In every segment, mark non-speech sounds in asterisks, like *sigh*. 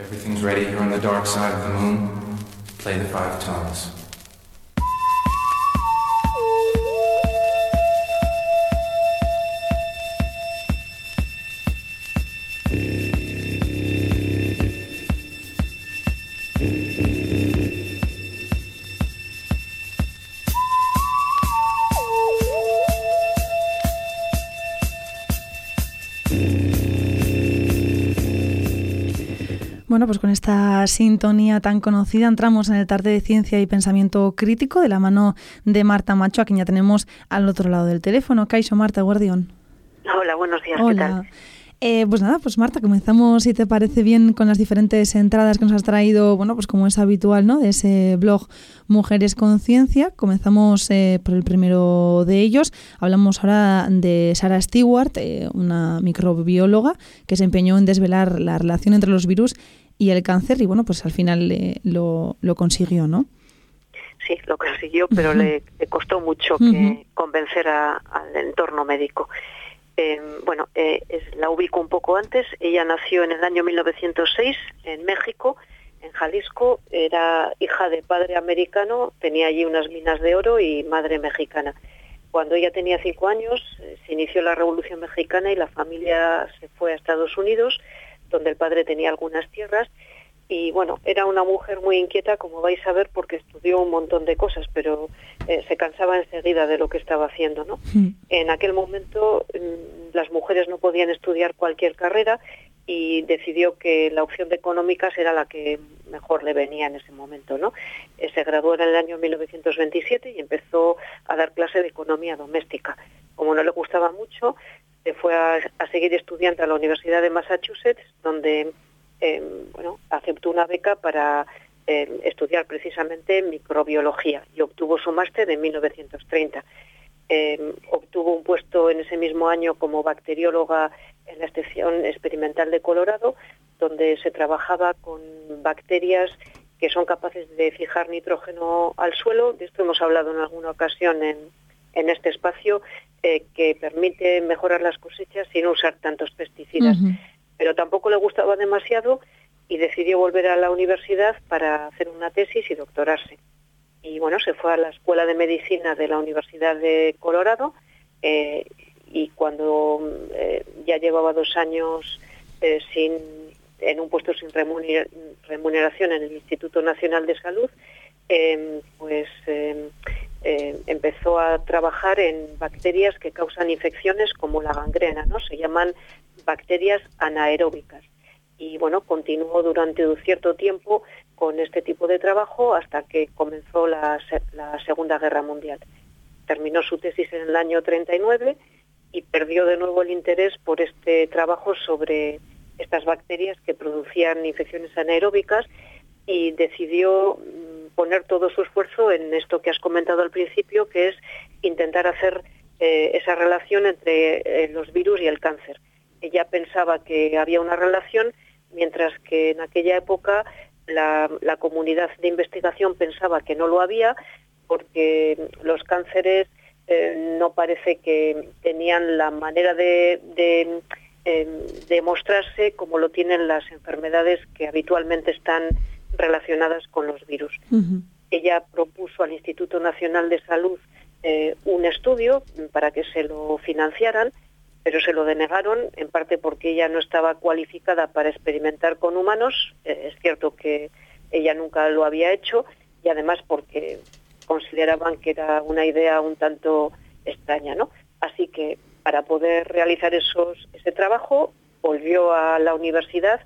Everything's ready here on the dark side of the moon. Play the five tones. Bueno, pues con esta sintonía tan conocida entramos en el tarde de ciencia y pensamiento crítico de la mano de Marta Macho, a quien ya tenemos al otro lado del teléfono. Caixo, Marta Guardión. Hola, buenos días. Hola. ¿qué tal? Eh, pues nada, pues Marta, comenzamos, si te parece bien, con las diferentes entradas que nos has traído, bueno, pues como es habitual, ¿no? De ese blog Mujeres Conciencia. Comenzamos eh, por el primero de ellos. Hablamos ahora de Sarah Stewart, eh, una microbióloga que se empeñó en desvelar la relación entre los virus y el cáncer y bueno, pues al final eh, lo, lo, consiguió, ¿no? Sí, lo consiguió, pero uh -huh. le, le, costó mucho que uh -huh. convencer a, al entorno médico. Eh, bueno, eh, la ubico un poco antes. Ella nació en el año 1906 en México, en Jalisco. Era hija de padre americano, tenía allí unas minas de oro y madre mexicana. Cuando ella tenía cinco años, eh, se inició la Revolución Mexicana y la familia se fue a Estados Unidos donde el padre tenía algunas tierras y bueno, era una mujer muy inquieta, como vais a ver, porque estudió un montón de cosas, pero eh, se cansaba enseguida de lo que estaba haciendo, ¿no? Sí. En aquel momento mmm, las mujeres no podían estudiar cualquier carrera y decidió que la opción de económicas era la que mejor le venía en ese momento, ¿no? Eh, se graduó en el año 1927 y empezó a dar clase de economía doméstica. Como no le gustaba mucho, se fue a, a, seguir estudiando a la Universidad de Massachusetts, donde eh, bueno, aceptó una beca para eh, estudiar precisamente microbiología y obtuvo su máster en 1930. Eh, obtuvo un puesto en ese mismo año como bacterióloga en la estación experimental de Colorado, donde se trabajaba con bacterias que son capaces de fijar nitrógeno al suelo. De esto hemos hablado en alguna ocasión en, este espacio, eh, que permite mejorar las cosechas sin usar tantos pesticidas. Pero tampoco le gustaba demasiado y decidió volver a la universidad para hacer una tesis y doctorarse. Y bueno, se fue a la Escuela de Medicina de la Universidad de Colorado eh, y cuando eh, ya llevaba dos años eh, sin, en un puesto sin remuneración en el Instituto Nacional de Salud, pues eh, empezó a trabajar en bacterias que causan infecciones como la gangrena, ¿no? Se llaman bacterias anaeróbicas. Y bueno, continuó durante un cierto tiempo con este tipo de trabajo hasta que comenzó la Segunda Guerra Mundial. Terminó su tesis en el año 39 y perdió de nuevo el interés por este trabajo sobre estas bacterias que producían infecciones anaeróbicas y decidió poner todo su esfuerzo en esto que has comentado al principio, que es intentar hacer eh, esa relación entre eh, los virus y el cáncer. Ella pensaba que había una relación, mientras que en aquella época la, comunidad de investigación pensaba que no lo había, porque los cánceres eh, no parece que tenían la manera de, de, de mostrarse como lo tienen las enfermedades que habitualmente están relacionadas con los virus. Uh -huh. Ella propuso al Instituto Nacional de Salud eh, un estudio para que se lo financiaran, pero se lo denegaron, en parte porque ella no estaba cualificada para experimentar con humanos, eh, es cierto que ella nunca lo había hecho, y además porque consideraban que era una idea un tanto extraña, ¿no? Así que para poder realizar esos, ese trabajo volvió a la universidad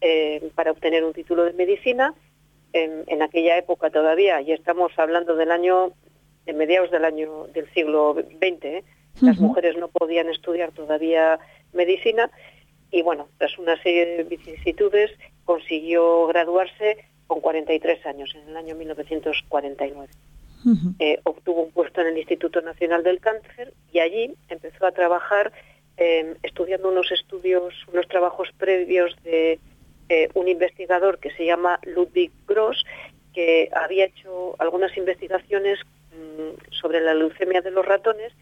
eh, para obtener un título de medicina. En, en, aquella época todavía, y estamos hablando del año, de mediados del año del siglo XX, ¿eh? las mujeres no podían estudiar todavía medicina, y bueno, tras una serie de vicisitudes consiguió graduarse con 43 años, en el año 1949. Uh -huh. eh, obtuvo un puesto en el Instituto Nacional del Cáncer y allí empezó a trabajar eh, estudiando unos estudios, unos trabajos previos de eh, un investigador que se llama Ludwig Gross, que había hecho algunas investigaciones mmm, sobre la leucemia de los ratones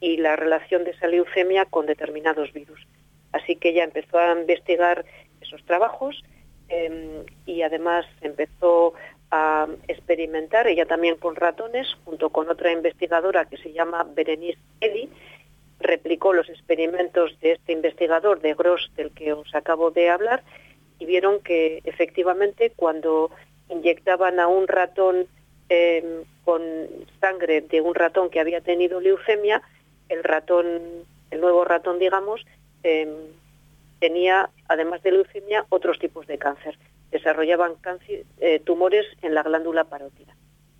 y la relación de esa leucemia con determinados virus. Así que ella empezó a investigar esos trabajos, em, y además empezó a experimentar, ella también con ratones, junto con otra investigadora que se llama Berenice Eddy, replicó los experimentos de este investigador de Gross del que os acabo de hablar y vieron que efectivamente cuando inyectaban a un ratón em, con sangre de un ratón que había tenido leucemia, el ratón, el nuevo ratón, digamos, em, tenía, además de leucemia, otros tipos de cáncer. Desarrollaban eh, tumores en la glándula parótida.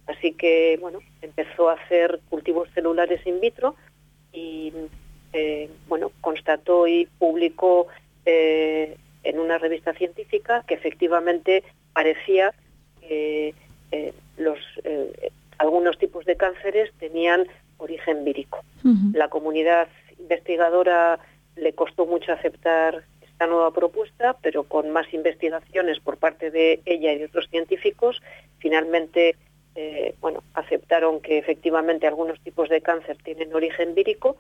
Así que, bueno, empezó a hacer cultivos celulares in vitro y, eh, bueno, constató y publicó eh, en una revista científica que efectivamente parecía que los, algunos tipos de cánceres tenían origen vírico. La comunidad investigadora le costó mucho aceptar esta nueva propuesta, pero con más investigaciones por parte de ella y de otros científicos, finalmente eh, bueno, aceptaron que efectivamente algunos tipos de cáncer tienen origen vírico,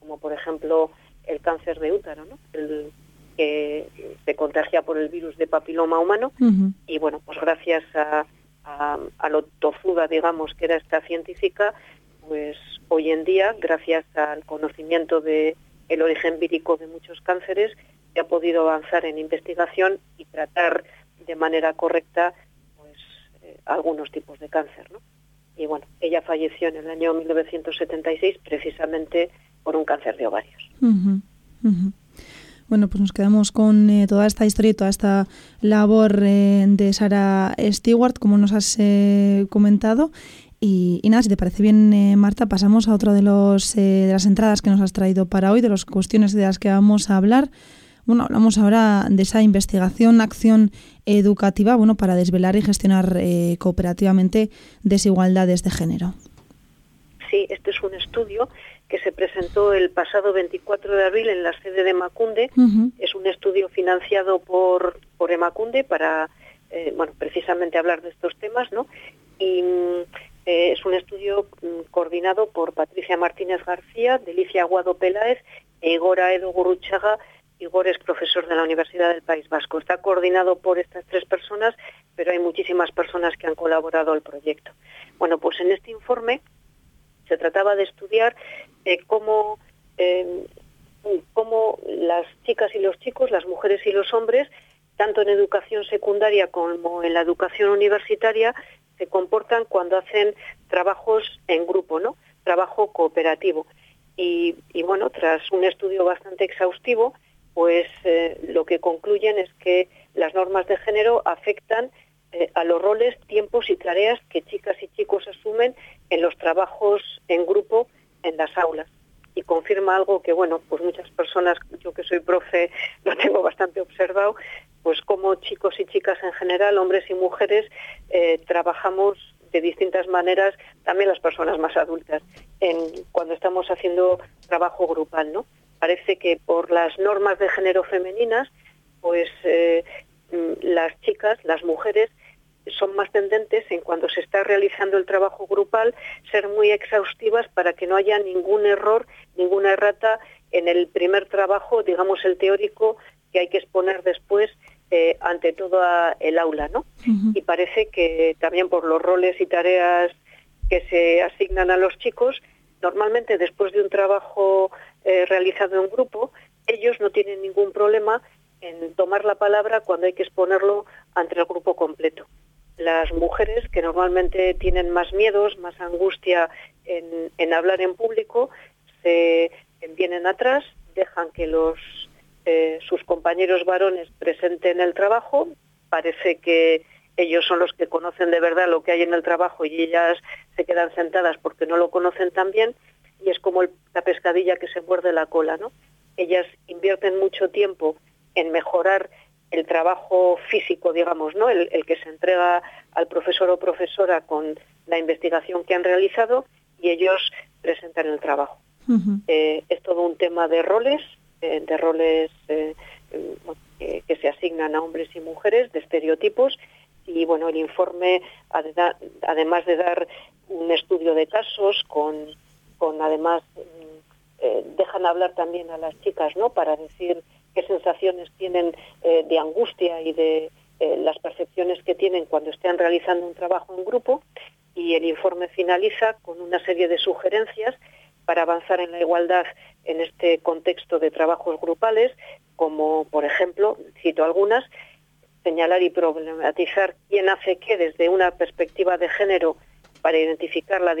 como por ejemplo el cáncer de útero, ¿no? el que se contagia por el virus de papiloma humano. Y bueno, pues gracias a, a, lo tozuda, digamos, que era esta científica, pues hoy en día, gracias al conocimiento de el origen vírico de muchos cánceres, se ha podido avanzar en investigación y tratar de manera correcta pues, eh, algunos tipos de cáncer. ¿no? Y bueno, ella falleció en el año 1976 precisamente por un cáncer de ovarios. Bueno, pues nos quedamos con eh, toda esta historia y toda esta labor eh, de Sara Stewart, como nos has comentado. Y, nada, si te parece bien, eh, Marta, pasamos a otra de, los, eh, de las entradas que nos has traído para hoy, de las cuestiones de las que vamos a hablar. Bueno, hablamos ahora de esa investigación, acción educativa, bueno, para desvelar y gestionar eh, cooperativamente desigualdades de género. Sí, este es un estudio que se presentó el pasado 24 de abril en la sede de Macunde. Es un estudio financiado por, por Emacunde para, bueno, precisamente hablar de estos temas, ¿no? Y eh, es un estudio mm, coordinado por Patricia Martínez García, Delicia Aguado Peláez e Igor Aedo Guruchaga. Igor es profesor de la Universidad del País Vasco. Está coordinado por estas tres personas, pero hay muchísimas personas que han colaborado al proyecto. Bueno, pues en este informe se trataba de estudiar eh, cómo, em, cómo las chicas y los chicos, las mujeres y los hombres, tanto en educación secundaria como en la educación universitaria, se comportan cuando hacen trabajos en grupo, ¿no? Trabajo cooperativo. Y, bueno, tras un estudio bastante exhaustivo, pues eh, lo que concluyen es que las normas de género afectan eh, a los roles, tiempos y tareas que chicas y chicos asumen en los trabajos en grupo en las aulas. Y confirma algo que, bueno, pues muchas personas, yo que soy profe, *laughs* lo tengo bastante observado, pues como chicos y chicas en general, hombres y mujeres, eh, trabajamos de distintas maneras, también las personas más adultas, en, cuando estamos haciendo trabajo grupal, ¿no? Parece que por las normas de género femeninas, pues eh, mm, las chicas, las mujeres, son más tendentes en cuando se está realizando el trabajo grupal ser muy exhaustivas para que no haya ningún error, ninguna errata en el primer trabajo, digamos el teórico, que hay que exponer después eh, ante todo el aula, ¿no? Y parece que también por los roles y tareas que se asignan a los chicos, normalmente después de un trabajo eh, realizado en grupo, ellos no tienen ningún problema en tomar la palabra cuando hay que exponerlo ante el grupo completo. Las mujeres, que normalmente tienen más miedos, más angustia en, hablar en público, se vienen atrás, dejan que los eh, sus compañeros varones presenten el trabajo, parece que ellos son los que conocen de verdad lo que hay en el trabajo y ellas se quedan sentadas porque no lo conocen tan bien y es como la pescadilla que se muerde la cola, ¿no? Ellas invierten mucho tiempo en mejorar el trabajo físico, digamos, ¿no? El, que se entrega al profesor o profesora con la investigación que han realizado y ellos presentan el trabajo. Eh, es todo un tema de roles, de roles eh, que se asignan a hombres y mujeres, de estereotipos, y bueno, el informe, además de dar un estudio de casos, con, con además mm, eh, dejan hablar también a las chicas, ¿no? Para decir qué sensaciones tienen eh, de angustia y de eh, las percepciones que tienen cuando estén realizando un trabajo en grupo y el informe finaliza con una serie de sugerencias para avanzar en la igualdad en este contexto de trabajos grupales, como por ejemplo, cito algunas, señalar y problematizar quién hace qué desde una perspectiva de género para identificar la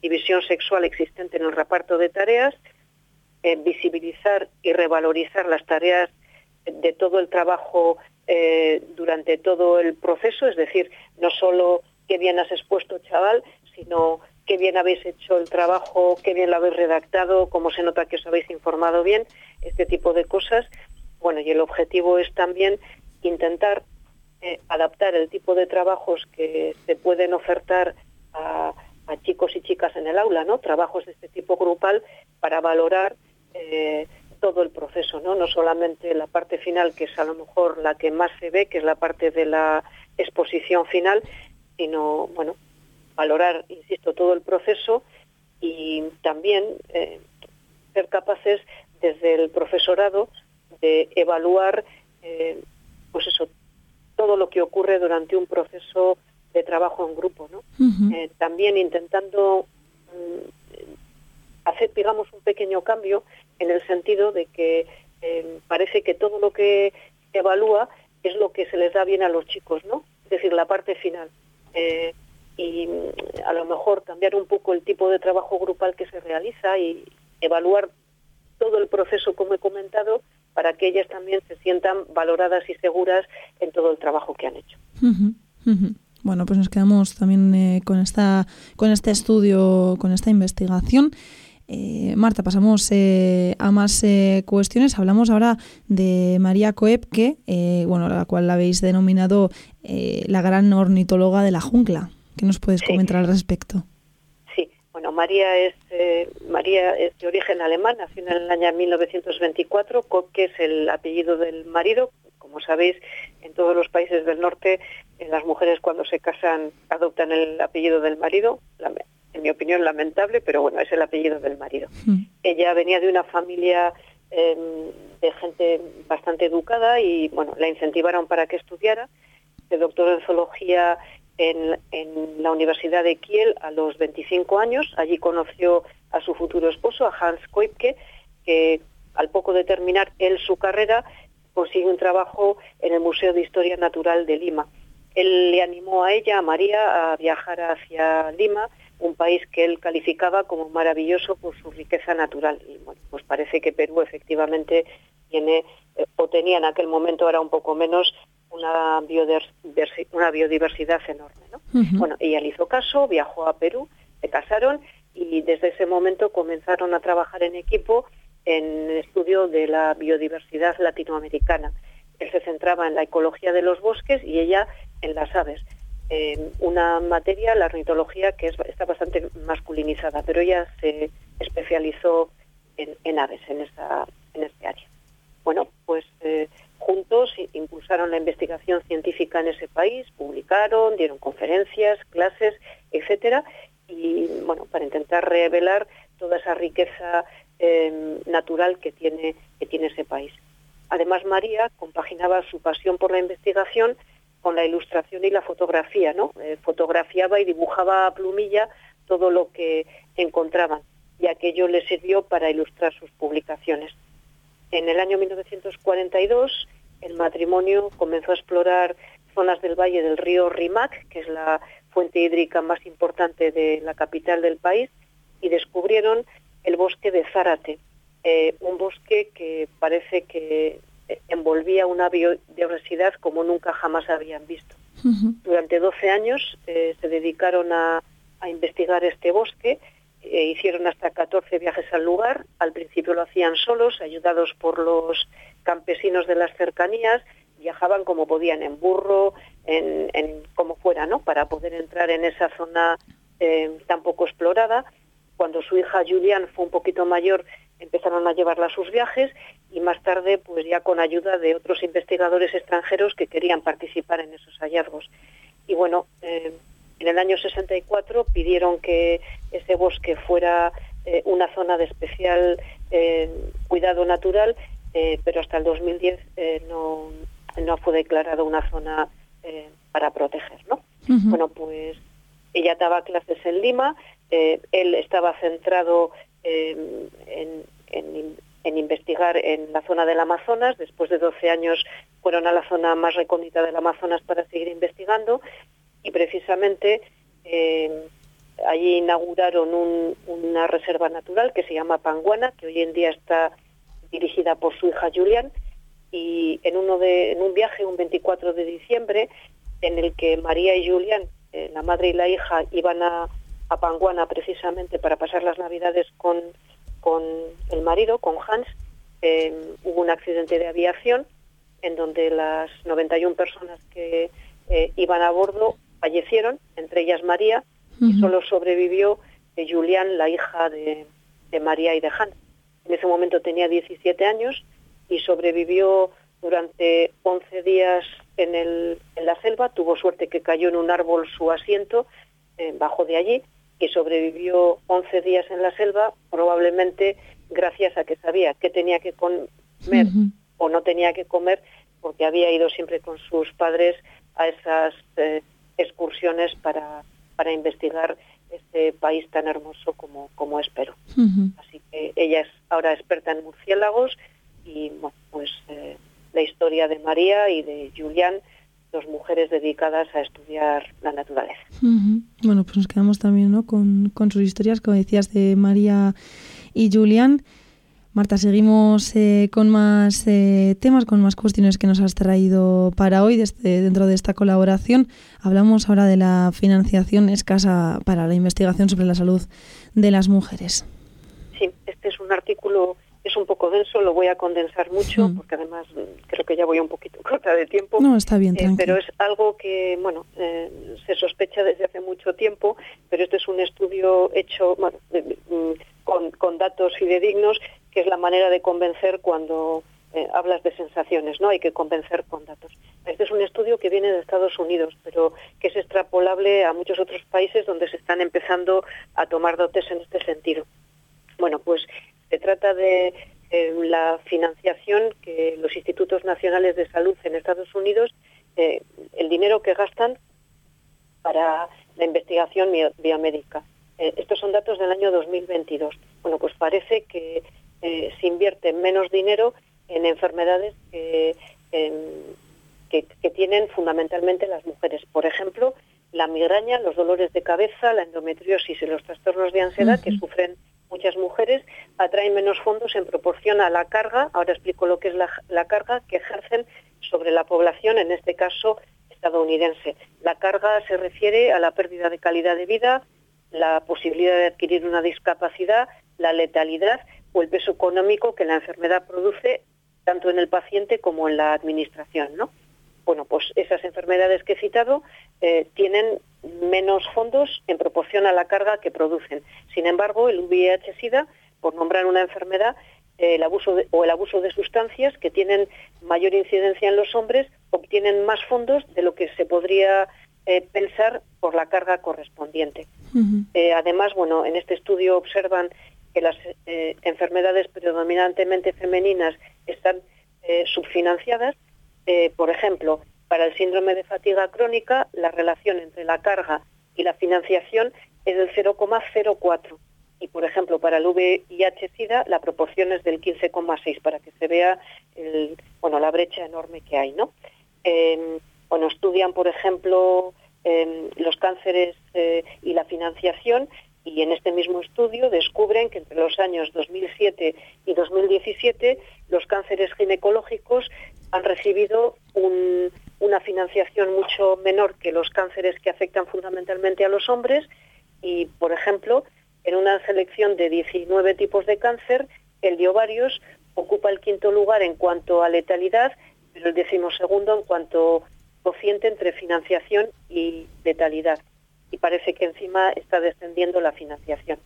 división sexual existente en el reparto de tareas, visibilizar y revalorizar las tareas de todo el trabajo eh, durante todo el proceso, es decir, no solo qué bien has expuesto, chaval, sino qué bien habéis hecho el trabajo, qué bien lo habéis redactado, cómo se nota que os habéis informado bien, este tipo de cosas. Bueno, y el objetivo es también intentar eh, adaptar el tipo de trabajos que se pueden ofertar a, chicos y chicas en el aula, ¿no? Trabajos de este tipo grupal para valorar eh, todo el proceso, ¿no? No solamente la parte final, que es a lo mejor la que más se ve, que es la parte de la exposición final, sino, bueno, valorar, insisto, todo el proceso y también eh, ser capaces desde el profesorado de evaluar, eh, pues eso, todo lo que ocurre durante un proceso de trabajo en grupo, ¿no? Eh, también intentando mm, hacer, digamos, un pequeño cambio en el sentido de que eh, parece que todo lo que evalúa es lo que se les da bien a los chicos, ¿no? Es decir, la parte final. Eh, y mm, a lo mejor cambiar un poco el tipo de trabajo grupal que se realiza y evaluar todo el proceso, como he comentado, para que ellas también se sientan valoradas y seguras en todo el trabajo que han hecho. Bueno, pues nos quedamos también eh, con esta con este estudio, con esta investigación. Eh, Marta, pasamos eh, a más eh, cuestiones. Hablamos ahora de María Coep, que, bueno, la cual la habéis denominado la gran ornitóloga de la jungla. ¿Qué nos puedes comentar al respecto? Sí, bueno, María es, María es de origen alemán, nació en el año 1924, Coep, que es el apellido del marido. Como sabéis, en todos los países del norte, las mujeres cuando se casan adoptan el apellido del marido en mi opinión lamentable, pero bueno, es el apellido del marido. Hmm. Ella venía de una familia em, de gente bastante educada y bueno, la incentivaron para que estudiara. Se doctoró en zoología en, la Universidad de Kiel a los 25 años. Allí conoció a su futuro esposo, a Hans Koipke, que al poco de terminar él su carrera consigue un trabajo en el Museo de Historia Natural de Lima. Él le animó a ella, a María, a viajar hacia Lima un país que él calificaba como maravilloso por su riqueza natural. Y bueno, pues parece que Perú efectivamente tiene, eh, o tenía en aquel momento, ahora un poco menos, una, una biodiversidad enorme. ¿no? Bueno, ella le hizo caso, viajó a Perú, se casaron y desde ese momento comenzaron a trabajar en equipo en el estudio de la biodiversidad latinoamericana. Él se centraba en la ecología de los bosques y ella en las aves una materia, la ornitología, que está bastante masculinizada, pero ella se especializó en, aves, en, en este área. Bueno, pues eh, juntos impulsaron la investigación científica en ese país, publicaron, dieron conferencias, clases, etcétera, y bueno, para intentar revelar toda esa riqueza em, natural que tiene, que tiene ese país. Además, María compaginaba su pasión por la investigación con la ilustración y la fotografía, ¿no? Eh, fotografiaba y dibujaba a plumilla todo lo que encontraban y aquello le sirvió para ilustrar sus publicaciones. En el año 1942 el matrimonio comenzó a explorar zonas del valle del río Rimac, que es la fuente hídrica más importante de la capital del país, y descubrieron el bosque de Zárate, eh, un bosque que parece que envolvía una biodiversidad como nunca jamás habían visto. Durante 12 años eh, se dedicaron a, investigar este bosque, e hicieron hasta 14 viajes al lugar, al principio lo hacían solos, ayudados por los campesinos de las cercanías, viajaban como podían, en burro, en, como fuera, ¿no? Para poder entrar en esa zona eh, tan poco explorada. Cuando su hija Julian fue un poquito mayor, empezaron a llevarla a sus viajes y más tarde, pues ya con ayuda de otros investigadores extranjeros que querían participar en esos hallazgos. Y bueno, eh, en el año 64 pidieron que ese bosque fuera eh, una zona de especial eh, cuidado natural, pero hasta el 2010 no, no fue declarado una zona para proteger, ¿no? Bueno, pues ella daba clases en Lima, él estaba centrado en, en, investigar en la zona del Amazonas, después de 12 años fueron a la zona más recóndita del Amazonas para seguir investigando y precisamente allí inauguraron una reserva natural que se llama Panguana, que hoy en día está dirigida por su hija Julian, y en, uno de, en un viaje, un 24 de diciembre, en el que María y Julian, eh, la madre y la hija, iban a, Panguana precisamente para pasar las Navidades con, con el marido, con Hans, eh, hubo un accidente de aviación en donde las 91 personas que eh, iban a bordo fallecieron, entre ellas María, y solo sobrevivió Julian, la hija de, María y de Hans. En ese momento tenía 17 años y sobrevivió durante 11 días en, el, en la selva. Tuvo suerte que cayó en un árbol su asiento, eh, bajo de allí, y sobrevivió 11 días en la selva, probablemente gracias a que sabía qué tenía que comer o no tenía que comer, porque había ido siempre con sus padres a esas eh, excursiones para para investigar este país tan hermoso como, como espero. Así que ella es ahora experta en murciélagos y pues eh, la historia de María y de Julián, dos mujeres dedicadas a estudiar la naturaleza. Bueno, pues nos quedamos también ¿no? con, con sus historias, como decías, de María y Julián. Marta, seguimos eh, con más eh, temas, con más cuestiones que nos has traído para hoy desde, dentro de esta colaboración. Hablamos ahora de la financiación escasa para la investigación sobre la salud de las mujeres. Sí, este es un artículo, es un poco denso, lo voy a condensar mucho porque además creo que ya voy un poquito *laughs* corta de tiempo. No, está bien, eh, Pero es algo que, bueno, se sospecha desde hace mucho tiempo, pero este es un estudio hecho, bueno, mm, con, con datos fidedignos que es la manera de convencer cuando eh, hablas de sensaciones, ¿no? Hay que convencer con datos. Este es un estudio que viene de Estados Unidos, pero que es extrapolable a muchos otros países donde se están empezando a tomar dotes en este sentido. Bueno, pues se trata de eh, la financiación que los institutos nacionales de salud en Estados Unidos, eh, el dinero que gastan para la investigación biomédica. estos son datos del año 2022. Bueno, pues parece que eh, se invierte menos dinero en enfermedades que, que, tienen fundamentalmente las mujeres. Por ejemplo, la migraña, los dolores de cabeza, la endometriosis y los trastornos de ansiedad que sufren muchas mujeres atraen menos fondos en proporción a la carga, ahora explico lo que es la, la, carga que ejercen sobre la población, en este caso estadounidense. La carga se refiere a la pérdida de calidad de vida, la posibilidad de adquirir una discapacidad, la letalidad o el peso económico que la enfermedad produce tanto en el paciente como en la administración, ¿no? Bueno, pues esas enfermedades que he citado eh, tienen menos fondos en proporción a la carga que producen. Sin embargo, el VIH-Sida, por nombrar una enfermedad, eh, el abuso o el abuso de sustancias que tienen mayor incidencia en los hombres obtienen más fondos de lo que se podría eh, pensar por la carga correspondiente. además, bueno, en este estudio observan que las enfermedades predominantemente femeninas están subfinanciadas. Eh, por ejemplo, para el síndrome de fatiga crónica, la relación entre la carga y la financiación es del 0,04. Y, por ejemplo, para el VIH-Sida la proporción es del 15,6, para que se vea bueno, la brecha enorme que hay. ¿no? Em, bueno, estudian, por ejemplo, em, los cánceres y la financiación y en este mismo estudio descubren que entre los años 2007 y 2017 los cánceres ginecológicos han recibido una financiación mucho menor que los cánceres que afectan fundamentalmente a los hombres y, por ejemplo, en una selección de 19 tipos de cáncer, el de ovarios ocupa el quinto lugar en cuanto a letalidad, pero el decimosegundo en cuanto cociente entre financiación y letalidad y parece que encima está descendiendo la financiación.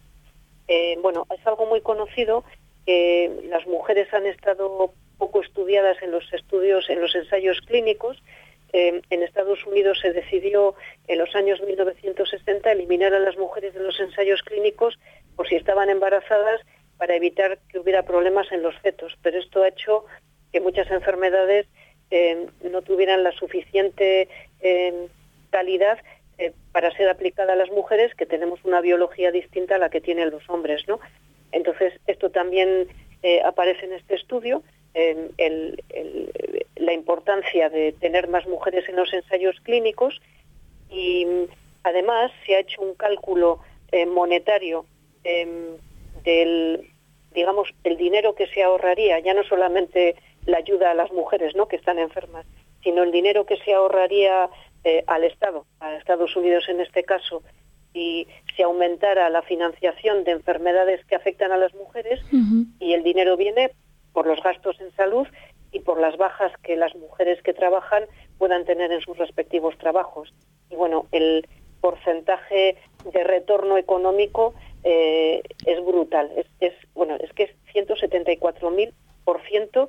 Eh, bueno, es algo muy conocido que las mujeres han estado poco estudiadas en los estudios, en los ensayos clínicos. Eh, en Estados Unidos se decidió en los años 1960 eliminar a las mujeres de los ensayos clínicos por si estaban embarazadas para evitar que hubiera problemas en los fetos. Pero esto ha hecho que muchas enfermedades eh, no tuvieran la suficiente calidad eh, para ser aplicada a las mujeres que tenemos una biología distinta a la que tienen los hombres, ¿no? Entonces, esto también eh, aparece en este estudio, la importancia de tener más mujeres en los ensayos clínicos y además se ha hecho un cálculo eh, monetario em, del, digamos, el dinero que se ahorraría, ya no solamente la ayuda a las mujeres, ¿no?, que están enfermas, sino el dinero que se ahorraría eh, al Estado, a Estados Unidos en este caso, y se aumentara la financiación de enfermedades que afectan a las mujeres y el dinero viene por los gastos en salud y por las bajas que las mujeres que trabajan puedan tener en sus respectivos trabajos. Y bueno, el porcentaje de retorno económico eh, es brutal. Es, bueno, es que es 174.000%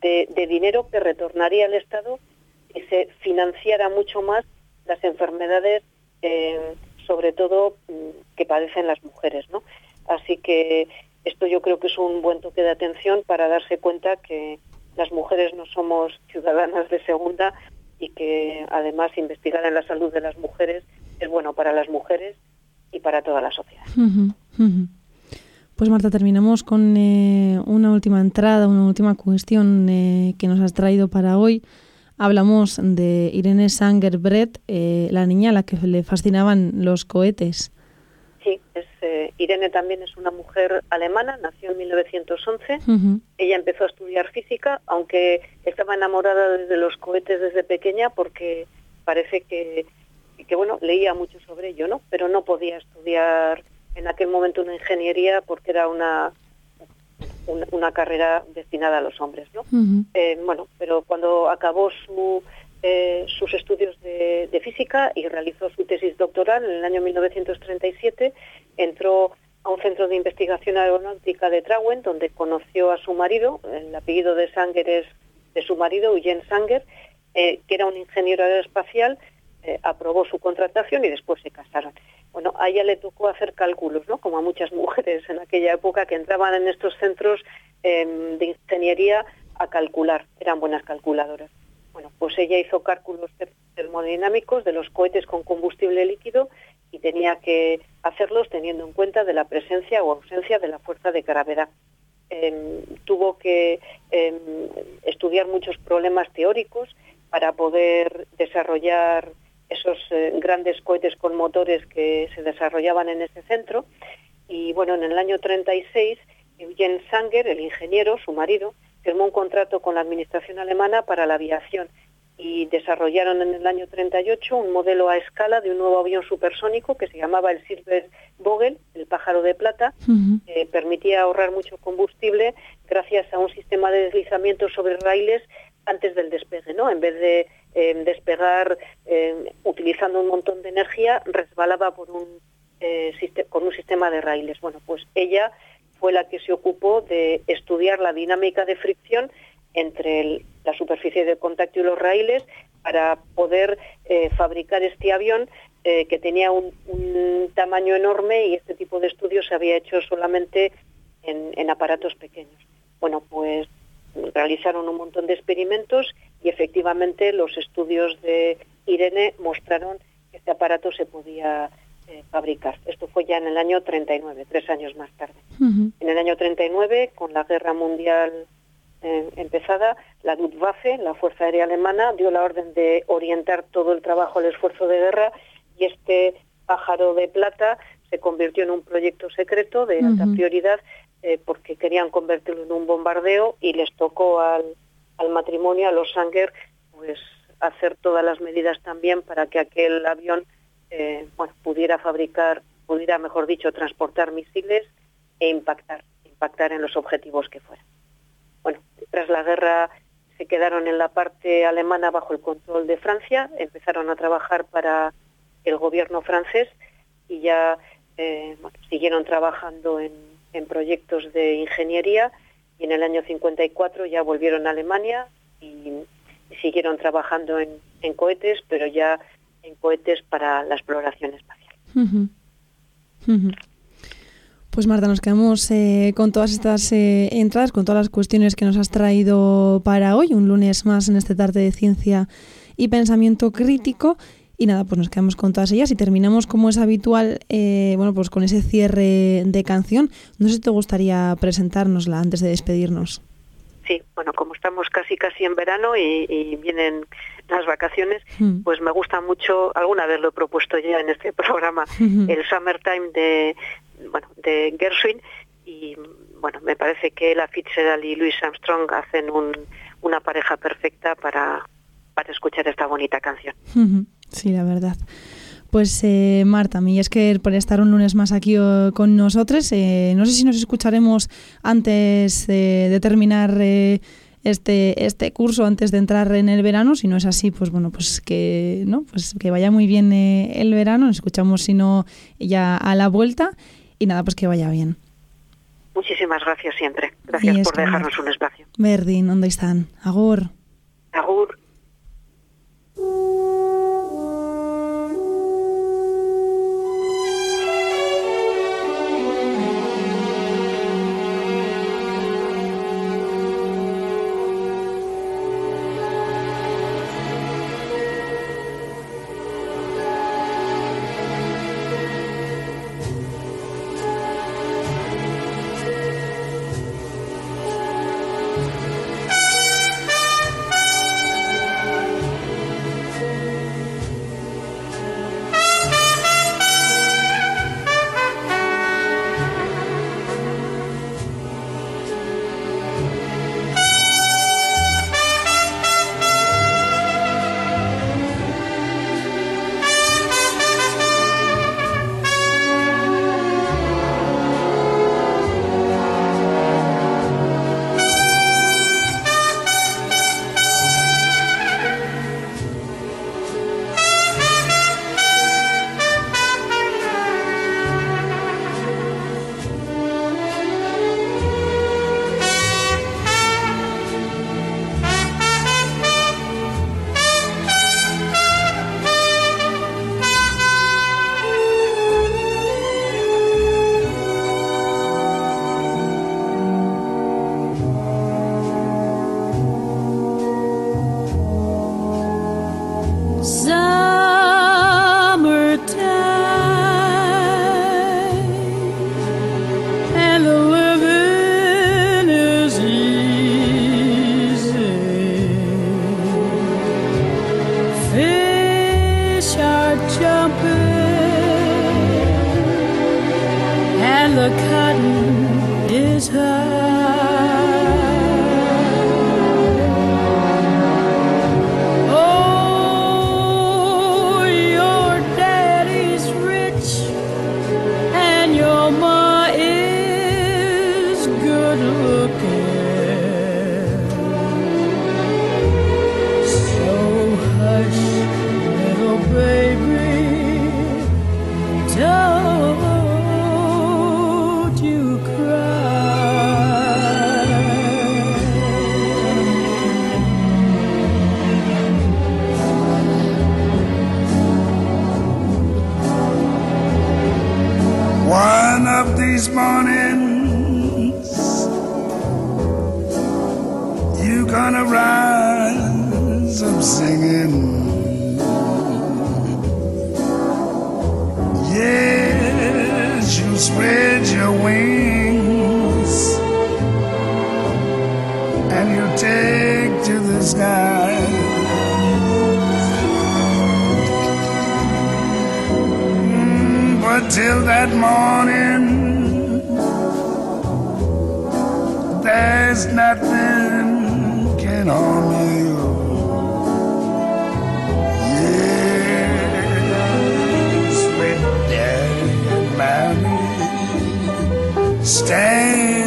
de, de dinero que retornaría al Estado y se financiara mucho más las enfermedades, eh, sobre todo mm, que padecen las mujeres, ¿no? Así que esto yo creo que es un buen toque de atención para darse cuenta que las mujeres no somos ciudadanas de segunda y que además investigar en la salud de las mujeres es bueno para las mujeres y para toda la sociedad. Pues Marta, terminamos con eh, una última entrada, una última cuestión eh, que nos has traído para hoy hablamos de Irene sanger eh, la niña a la que le fascinaban los cohetes. Sí, eh, Irene también es una mujer alemana, nació en 1911. Ella empezó a estudiar física, aunque estaba enamorada de los cohetes desde pequeña porque parece que, que bueno, leía mucho sobre ello, ¿no? Pero no podía estudiar en aquel momento una ingeniería porque era una una, carrera destinada a los hombres, ¿no? Eh, bueno, pero cuando acabó su, eh, sus estudios de, física y realizó su tesis doctoral en el año 1937, entró a un centro de investigación aeronáutica de Trauen, donde conoció a su marido, el apellido de Sanger es de su marido, Eugene Sanger, eh, que era un ingeniero aeroespacial, aprobó su contratación y después se casaron bueno, a ella le tocó hacer cálculos, ¿no? Como a muchas *laughs* mujeres en aquella época que entraban en estos centros em, de ingeniería a calcular, eran buenas calculadoras. Bueno, pues ella hizo cálculos termodinámicos de los cohetes con combustible líquido y tenía que hacerlos teniendo en cuenta de la presencia o ausencia de la fuerza de gravedad. Em, tuvo que em, estudiar muchos problemas teóricos para poder desarrollar esos eh, grandes cohetes con motores que se desarrollaban en ese centro. Y bueno, en el año 36, Eugen Sanger, el ingeniero, su marido, firmó un contrato con la administración alemana para la aviación y desarrollaron en el año 38 un modelo a escala de un nuevo avión supersónico que se llamaba el Silver Vogel, el pájaro de plata, que permitía ahorrar mucho combustible gracias a un sistema de deslizamiento sobre raíles antes del despegue, ¿no? En vez de eh, despegar eh, utilizando un montón de energía, resbalaba por un, eh, con un sistema de raíles. Bueno, pues ella fue la que se ocupó de estudiar la dinámica de fricción entre la superficie de contacto y los raíles para poder fabricar este avión que tenía un, tamaño enorme y este tipo de estudios se había hecho solamente en aparatos pequeños. Bueno, pues realizaron un montón de experimentos y efectivamente los estudios de Irene mostraron que este aparato se podía eh, fabricar. Esto fue ya en el año 39, tres años más tarde. En el año 39, con la guerra mundial eh, empezada, la Luftwaffe, la Fuerza Aérea Alemana, dio la orden de orientar todo el trabajo al esfuerzo de guerra y este pájaro de plata se convirtió en un proyecto secreto de alta prioridad eh, porque querían convertirlo en un bombardeo y les tocó al, matrimonio, a los Sanger, pues hacer todas las medidas también para que aquel avión eh, pudiera fabricar, pudiera, mejor dicho, transportar misiles e impactar, impactar en los objetivos que fueran. Bueno, tras la guerra se quedaron en la parte alemana bajo el control de Francia, empezaron a trabajar para el gobierno francés y ya eh, siguieron trabajando en, en proyectos de ingeniería y en el año 54 ya volvieron a Alemania y, siguieron trabajando en, cohetes, pero ya en cohetes para la exploración espacial. Pues Marta, nos quedamos eh, con todas estas eh, entradas, con todas las cuestiones que nos has traído para hoy, un lunes más en este tarde de ciencia y pensamiento crítico. Y nada, pues nos quedamos con todas ellas y terminamos como es habitual, eh, bueno, pues con ese cierre de canción. No sé si te gustaría presentárnosla antes de despedirnos. Sí, bueno, como estamos casi casi en verano y, vienen las vacaciones, hmm. pues me gusta mucho, alguna vez lo he propuesto ya en este *laughs* programa, el Summertime de, bueno, de Gershwin y bueno, me parece que la Fitzgerald y Louis Armstrong hacen un, una pareja perfecta para, para escuchar esta bonita canción. Sí, la verdad. Pues eh, Marta, es que por estar un lunes más aquí eh, con nosotros. Eh, no sé si nos escucharemos antes de terminar eh, este, este curso, antes de entrar en el verano. Si no es así, pues bueno, pues que, ¿no? pues que vaya muy bien el verano. Nos escuchamos, si no, ya a la vuelta. Y nada, pues que vaya bien. Muchísimas gracias siempre. Gracias por dejarnos un espacio. Berdin, ¿dónde están? Agur. Agur. take to the sky. Mm, but till that morning, there's nothing can harm you. Yeah, sweet stay.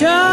show.